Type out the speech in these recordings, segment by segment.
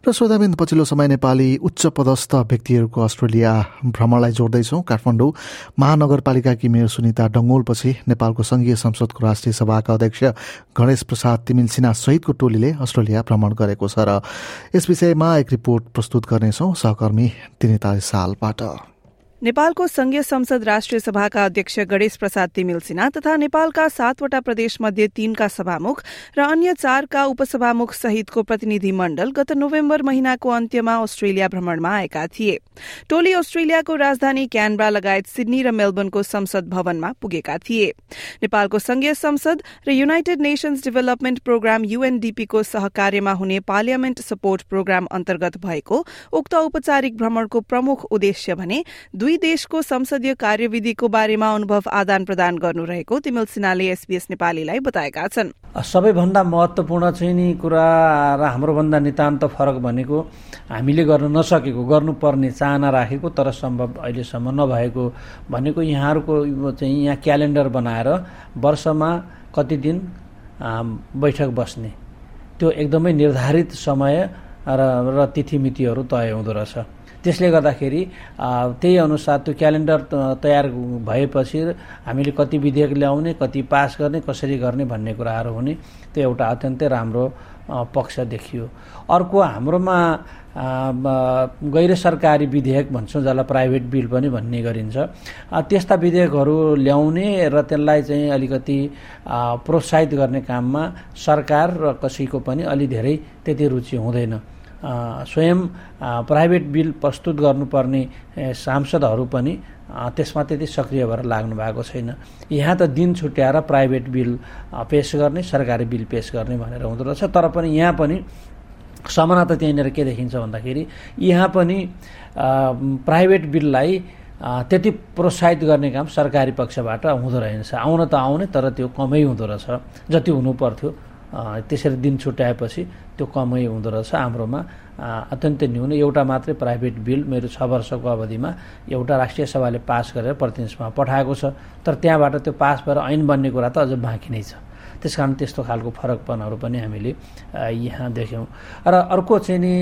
र श्रोताबिन्द पछिल्लो समय नेपाली उच्च पदस्थ व्यक्तिहरूको अस्ट्रेलिया भ्रमणलाई जोड्दैछौँ। काठमाडौँ महानगरपालिकाकी मेयर सुनिता डङ्गोलपछि नेपालको संघीय संसदको राष्ट्रिय सभाका अध्यक्ष गणेश प्रसाद तिमिल सिन्हा सहितको टोलीले अस्ट्रेलिया भ्रमण गरेको छ र यस विषयमा एक रिपोर्ट प्रस्तुत गर्नेछौ। सहकर्मी तिनितालिस सालबाट। नेपालको संघीय संसद राष्ट्रिय सभाका अध्यक्ष गणेश प्रसाद तिमिल सिन्हा तथा नेपालका सातवटा प्रदेश मध्ये तीनका सभामुख र अन्य चारका उपसभामुख सहितको प्रतिनिधि मण्डल गत नोभेम्बर महिनाको अन्त्यमा अस्ट्रेलिया भ्रमणमा आएका थिए। टोली अस्ट्रेलियाको राजधानी क्यानब्रा लगायत सिडनी र मेलबर्नको संसद भवनमा पुगेका थिए। नेपालको संघीय संसद र युनाइटेड नेशन्स डेभलपमेन्ट प्रोग्राम यूएनडीपीको सहकार्यमा हुने पार्लियामेन्ट सपोर्ट प्रोग्राम अन्तर्गत भएको उक्त औपचारिक भ्रमणको प्रमुख उद्देश्य भने दुई देशको संसदीय कार्यविधिको बारेमा अनुभव आदान प्रदान गर्नु रहेको तिमिल सिन्हाले एसबीएस नेपालीलाई बताएका छन्। सबैभन्दा महत्त्वपूर्ण चाहिँ नि कुरा र हाम्रोभन्दा नितान्त फरक भनेको हामीले गर्न नसकेको गर्नुपर्ने चाहना राखेको तर सम्भव अहिलेसम्म नभएको भनेको यहाँहरूको चाहिँ यहाँ क्यालेन्डर बनाएर वर्षमा कति दिन बैठक बस्ने। त्यो एकदमै निर्धारित समय र तिथिमितिहरू तय हुँदो रहेछ। त्यसले गर्दाखेरि त्यही अनुसार त्यो क्यालेन्डर तयार भएपछि हामीले कति विधेयक ल्याउने कति पास गर्ने कसरी गर्ने भन्ने कुराहरू हुने त्यो एउटा अत्यन्तै राम्रो पक्ष देखियो। अर्को हाम्रोमा गैर सरकारी विधेयक भन्छौँ जसलाई प्राइभेट बिल पनि भन्ने गरिन्छ। त्यस्ता विधेयकहरू ल्याउने र त्यसलाई चाहिँ अलिकति प्रोत्साहित गर्ने काममा सरकार र कसैको पनि अलि धेरै त्यति रुचि हुँदैन। स्वयं प्राइभेट बिल प्रस्तुत गर्नुपर्ने सांसदहरू पनि त्यसमा त्यति सक्रिय भएर लाग्नु भएको छैन। यहाँ त दिन छुट्याएर प्राइभेट बिल पेस गर्ने सरकारी बिल पेस गर्ने भनेर हुँदो रहेछ। तर पनि यहाँ पनि समानता त्यहीँनिर के देखिन्छ भन्दाखेरि यहाँ पनि प्राइभेट बिललाई त्यति प्रोत्साहित गर्ने काम सरकारी पक्षबाट हुँदो रहेछ। आउन त आउने तर त्यो कमै हुँदो रहेछ। जति हुनु पर्थ्यो त्यसरी दिन छुट्याएपछि त्यो कमै हुँदो रहेछ हाम्रोमा। अत्यन्तै न्यून एउटा मात्रै प्राइभेट बिल मेरो छ वर्षको अवधिमा एउटा राष्ट्रिय सभाले पास गरेर प्रतिनिधि सभामा पठाएको छ। तर त्यहाँबाट त्यो पास भएर ऐन बन्ने कुरा त अझ बाँकी नै छ। त्यस कारण त्यस्तो खालको फरकपनहरू पनि हामीले यहाँ देख्यौँ। र अर्को चाहिँ नि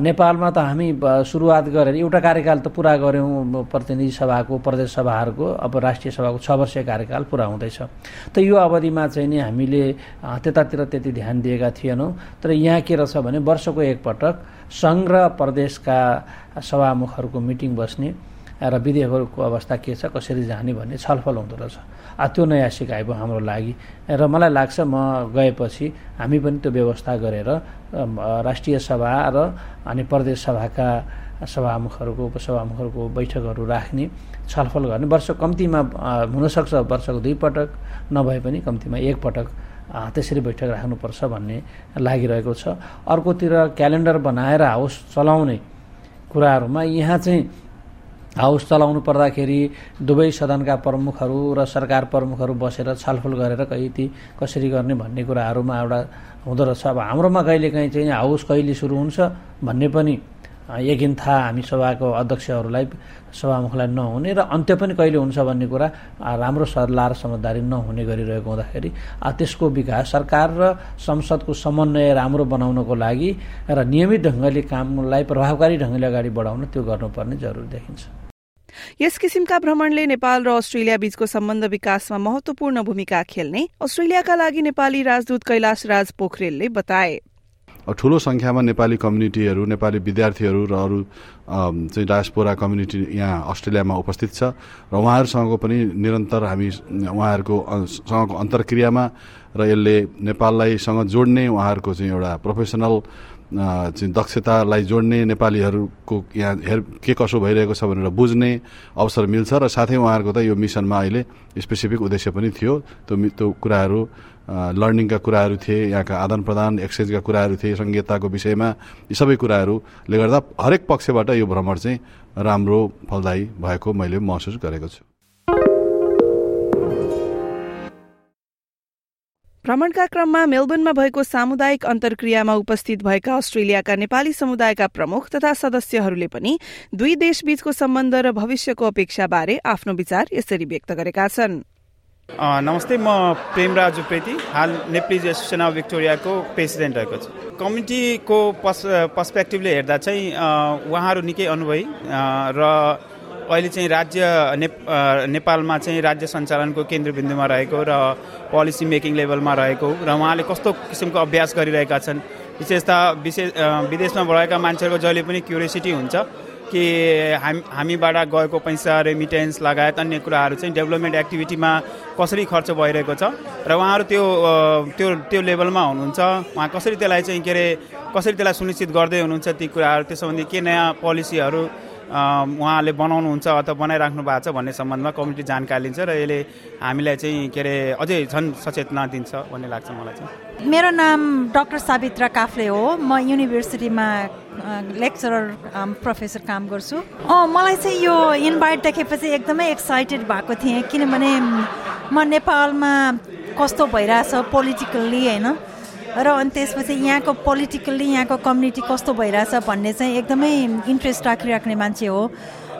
नेपालमा त हामी सुरुवात गरेर एउटा कार्यकाल त पुरा गऱ्यौँ प्रतिनिधि सभाको प्रदेश सभाहरूको अब राष्ट्रिय सभाको छ वर्षीय कार्यकाल पुरा हुँदैछ। त यो अवधिमा चाहिँ नि हामीले त्यतातिर त्यति ध्यान दिएका थिएनौँ। तर यहाँ के रहेछ भने वर्षको एकपटक सङ्घ र प्रदेशका सभामुखहरूको मिटिङ बस्ने र विधेयकहरूको अवस्था के छ कसरी जाने भन्ने छलफल हुँदो रहेछ। त्यो नयाँ सिकाइ भयो हाम्रो लागि। र मलाई लाग्छ म गएपछि हामी पनि त्यो व्यवस्था गरेर राष्ट्रिय सभा र अनि प्रदेश सभाका सभामुखहरूको उपसभामुखहरूको बैठकहरू राख्ने छलफल गर्ने। वर्ष कम्तीमा हुनसक्छ वर्षको दुई पटक नभए पनि कम्तीमा एकपटक त्यसरी बैठक राख्नुपर्छ भन्ने लागिरहेको छ। अर्कोतिर क्यालेन्डर बनाएर हाउस चलाउने कुराहरूमा यहाँ चाहिँ हाउस चलाउनु पर्दाखेरि दुवै सदनका प्रमुखहरू र सरकार प्रमुखहरू बसेर छलफल गरेर कति कसरी गर्ने भन्ने कुराहरूमा एउटा हुँदो रहेछ। अब हाम्रोमा कहिलेकाहीँ चाहिँ हाउस कहिले सुरु हुन्छ भन्ने पनि यकिन थाहा हामी सभाको अध्यक्षहरूलाई सभामुखलाई नहुने र अन्त्य पनि कहिले हुन्छ भन्ने कुरा राम्रो सल्लाह र समझदारी नहुने गरिरहेको हुँदाखेरि त्यसको विकास सरकार र संसदको समन्वय राम्रो बनाउनको लागि र नियमित ढङ्गले कामलाई प्रभावकारी ढङ्गले अगाडि बढाउन त्यो गर्नुपर्ने जरुरी देखिन्छ। यस किसिमका भ्रमणले नेपाल र अस्ट्रेलिया बीचको सम्बन्ध विकासमा महत्वपूर्ण भूमिका खेल्ने अस्ट्रेलियाका लागि नेपाली राजदूत कैलाश राज पोखरेलले बताए। ठुलो सङ्ख्यामा नेपाली कम्युनिटीहरू नेपाली विद्यार्थीहरू र अरू चाहिँ डायस्पोरा कम्युनिटी यहाँ अस्ट्रेलियामा उपस्थित छ र उहाँहरूसँगको पनि निरन्तर हामी उहाँहरूको सँगको अन्तर्क्रियामा र यसले नेपाललाईसँग जोड्ने उहाँहरूको चाहिँ एउटा प्रोफेसनल चाहिँ दक्षतालाई जोड्ने नेपालीहरूको यहाँ हेर के कसो भइरहेको छ भनेर बुझ्ने अवसर मिल्छ र साथै उहाँहरूको त यो मिसनमा अहिले स्पेसिफिक उद्देश्य पनि थियो। त्यो त्यो कुराहरू लर्निङका कुराहरू थिए यहाँका आदान प्रदान एक्सचेन्जका कुराहरू थिए सङ्घीयताको विषयमा यी सबै कुराहरूले गर्दा हरेक पक्षबाट यो भ्रमण चाहिँ राम्रो फलदायी भएको मैले महसुस गरेको छु। भ्रमणका क्रममा मेलबर्नमा भएको सामुदायिक अन्तर्क्रियामा उपस्थित भएका अस्ट्रेलियाका नेपाली समुदायका प्रमुख तथा सदस्यहरूले पनि दुई देशबीचको सम्बन्ध र भविष्यको अपेक्षा बारे आफ्नो विचार यसरी व्यक्त गरेका छन्। नमस्ते म प्रेमराज उप्रेती हाल नेप्लिज एसोसिएसन अफ भिक्टोरियाको प्रेसिडेन्ट रहेको छु। कम्युनिटीको पस पर्सपेक्टिभले हेर्दा चाहिँ उहाँहरू निकै अनुभवी र अहिले चाहिँ राज्य नेपालमा चाहिँ राज्य सञ्चालनको केन्द्रबिन्दुमा रहेको र पोलिसी मेकिङ लेभलमा रहेको र उहाँले कस्तो किसिमको अभ्यास गरिरहेका छन्? विशेषतः विशेष विदेशमा रहेका मान्छेहरूको जहिले पनि क्युरियोसिटी हुन्छ कि हामी हामीबाट गएको पैसा रेमिटेन्स लगायत अन्य कुराहरू चाहिँ डेभलपमेन्ट एक्टिभिटीमा कसरी खर्च भइरहेको छ? र उहाँहरू त्यो त्यो त्यो लेभलमा हुनुहुन्छ। उहाँ कसरी त्यसलाई चाहिँ के अरे कसरी त्यसलाई सुनिश्चित गर्दै हुनुहुन्छ ती कुराहरू? त्यो सम्बन्धी के नयाँ पोलिसीहरू उहाँले बनाउनुहुन्छ अथवा बनाइराख्नु भएको छ भन्ने सम्बन्धमा कमिटी जानकारी लिन्छ र यसले हामीलाई चाहिँ के अरे अझै झन् सचेतना दिन्छ भन्ने लाग्छ मलाई चाहिँ। मेरो नाम डाक्टर सावित्रा काफ्ले हो। म युनिभर्सिटीमा लेक्चरर प्रोफेसर काम गर्छु। मलाई चाहिँ यो इन्भाइट देखेपछि एकदमै एक्साइटेड भएको थिएँ किनभने म नेपालमा कस्तो भइरहेछ पोलिटिकल्ली होइन? र अनि त्यसपछि यहाँको पोलिटिकल्ली यहाँको कम्युनिटी कस्तो भइरहेछ भन्ने चाहिँ एकदमै इन्ट्रेस्ट राखिराख्ने मान्छे हो।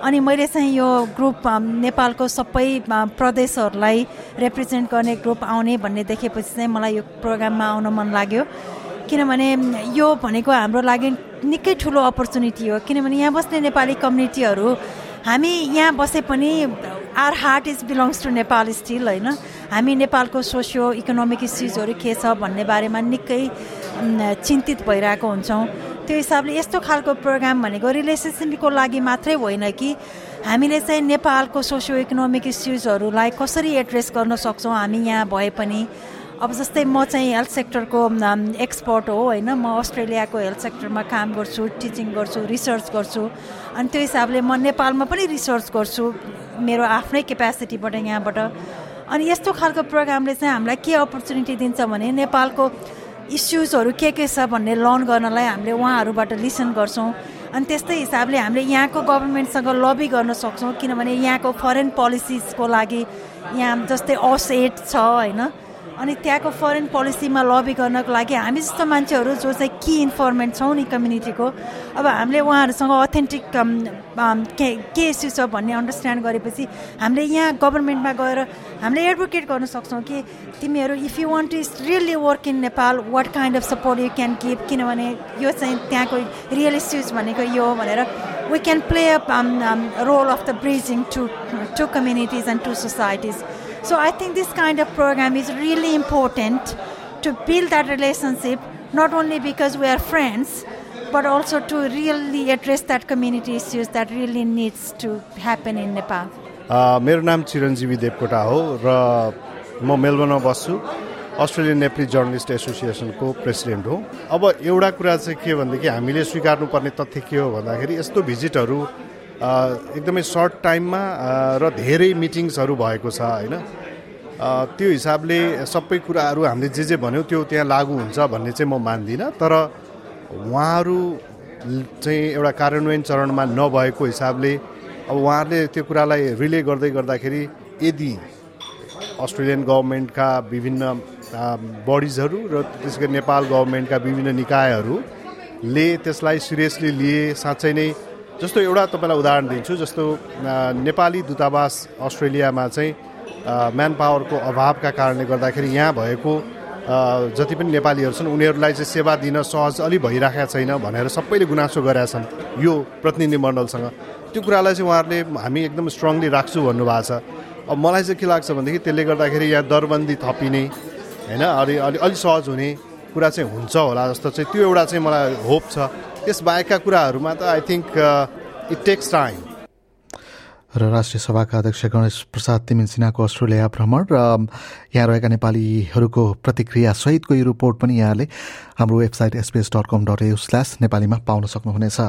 अनि मैले चाहिँ यो ग्रुप नेपालको सबै प्रदेशहरूलाई रिप्रेजेन्ट गर्ने ग्रुप आउने भन्ने देखेपछि चाहिँ मलाई यो प्रोग्राममा आउन मन लाग्यो। किनभने यो भनेको हाम्रो लागि निकै ठुलो अपर्च्युनिटी हो। किनभने यहाँ बस्ने नेपाली कम्युनिटीहरू हामी यहाँ बसे पनि our heart is belongs to Nepal still होइन? हामी नेपालको सोसियो इकोनोमिक इस्युजहरू के छ भन्ने बारेमा निकै चिन्तित भइरहेको हुन्छौँ। त्यो हिसाबले यस्तो खालको प्रोग्राम भनेको रिलेसनसिपको लागि मात्रै होइन कि हामीले चाहिँ नेपालको सोसियो इकोनोमिक इस्युजहरूलाई कसरी एड्रेस गर्न सक्छौँ हामी यहाँ भए पनि। अब जस्तै म चाहिँ हेल्थ सेक्टरको एक्सपर्ट हो होइन। म अस्ट्रेलियाको हेल्थ सेक्टरमा काम गर्छु टिचिङ गर्छु रिसर्च गर्छु। अनि त्यो हिसाबले म नेपालमा पनि रिसर्च गर्छु। मेरो आफ्नै क्यापेसिटीबाट यहाँबाट। अनि यस्तो खालको प्रोग्रामले चाहिँ हामीलाई के अपर्च्युनिटी दिन्छ भने नेपालको इस्युजहरू के के छ भन्ने लर्न गर्नलाई हामीले उहाँहरूबाट लिसन गर्छौँ। अनि त्यस्तै हिसाबले हामीले यहाँको गभर्मेन्टसँग लबी गर्न सक्छौँ किनभने यहाँको फरेन पोलिसिजको लागि यहाँ जस्तै असेट छ होइन। अनि त्यहाँको फरेन पोलिसीमा लबी गर्नको लागि हामी जस्तो मान्छेहरू जो चाहिँ कि इन्फर्मेन्ट छौँ नि कम्युनिटीको अब हामीले उहाँहरूसँग अथेन्टिक के के इस्यु छ भन्ने अन्डरस्ट्यान्ड गरेपछि हामीले यहाँ गभर्मेन्टमा गएर हामीले एडभोकेट गर्न सक्छौँ कि तिमीहरू if you want to really work in Nepal what kind of support you can give किनभने यो चाहिँ त्यहाँको रियल इस्युज भनेको यो हो भनेर we can play a role of the bridging to two communities and two societies So I think this kind of program is really important to build that relationship, not only because we are friends, but also to really address that community issues that really needs to happen in Nepal. मेरो नाम चिरञ्जीवी देवकोटा हो र म मेलबर्नमा बस्छु Australian Nepali journalist एसोसिएसनको president हो अब एउटा कुरा चाहिँ के भनेदेखि हामीले स्वीकार्नुपर्ने तथ्य के हो भन्दाखेरि यस्तो भिजिटहरू एकदमै सर्ट टाइममा र धेरै मिटिङ्सहरू भएको छ होइन? त्यो हिसाबले सबै कुराहरू हामीले जे जे भन्यौँ त्यो त्यहाँ लागु हुन्छ भन्ने चाहिँ म मान्दिनँ। तर उहाँहरू चाहिँ एउटा कार्यान्वयन चरणमा नभएको हिसाबले अब उहाँहरूले त्यो कुरालाई रिले गर्दै गर्दाखेरि यदि अस्ट्रेलियन गभर्मेन्टका विभिन्न बडिजहरू र त्यसै गरी नेपाल गभर्मेन्टका विभिन्न निकायहरूले त्यसलाई सिरियसली लिए साँच्चै नै जस्तो एउटा तपाईँलाई उदाहरण दिन्छु जस्तो नेपाली दूतावास अस्ट्रेलियामा चाहिँ म्यान पावरको अभावका कारणले गर्दाखेरि यहाँ भएको जति पनि नेपालीहरू छन् उनीहरूलाई चाहिँ सेवा दिन सहज अलि भइराखेका छैन भनेर सबैले गुनासो गरेका छन् यो प्रतिनिधि मण्डलसँग। त्यो कुरालाई चाहिँ उहाँहरूले हामी एकदम स्ट्रङली राख्छु भन्नुभएको छ। अब मलाई चाहिँ के लाग्छ भनेदेखि त्यसले गर्दाखेरि यहाँ दरबन्दी थपिने होइन अलि अलि अलिक सहज हुने कुरा चाहिँ हुन्छ होला जस्तो चाहिँ त्यो एउटा चाहिँ मलाई होप छ। त्यस बाहेकका कुराहरूमा त I think it takes time र राष्ट्रिय सभाका अध्यक्ष गणेश प्रसाद तिमिल सिन्हाको अस्ट्रेलिया भ्रमण र यहाँ रहेका नेपालीहरूको प्रतिक्रिया सहितको यो रिपोर्ट पनि यहाँले हाम्रो website SBS dot com dot au slash नेपालीमा पाउन सक्नुहुनेछ।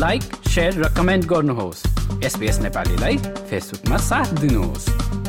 लाइक र कमेन्ट गर्नुहोस्। एसपिएस नेपालीलाई फेसबुकमा साथ दिनुहोस्।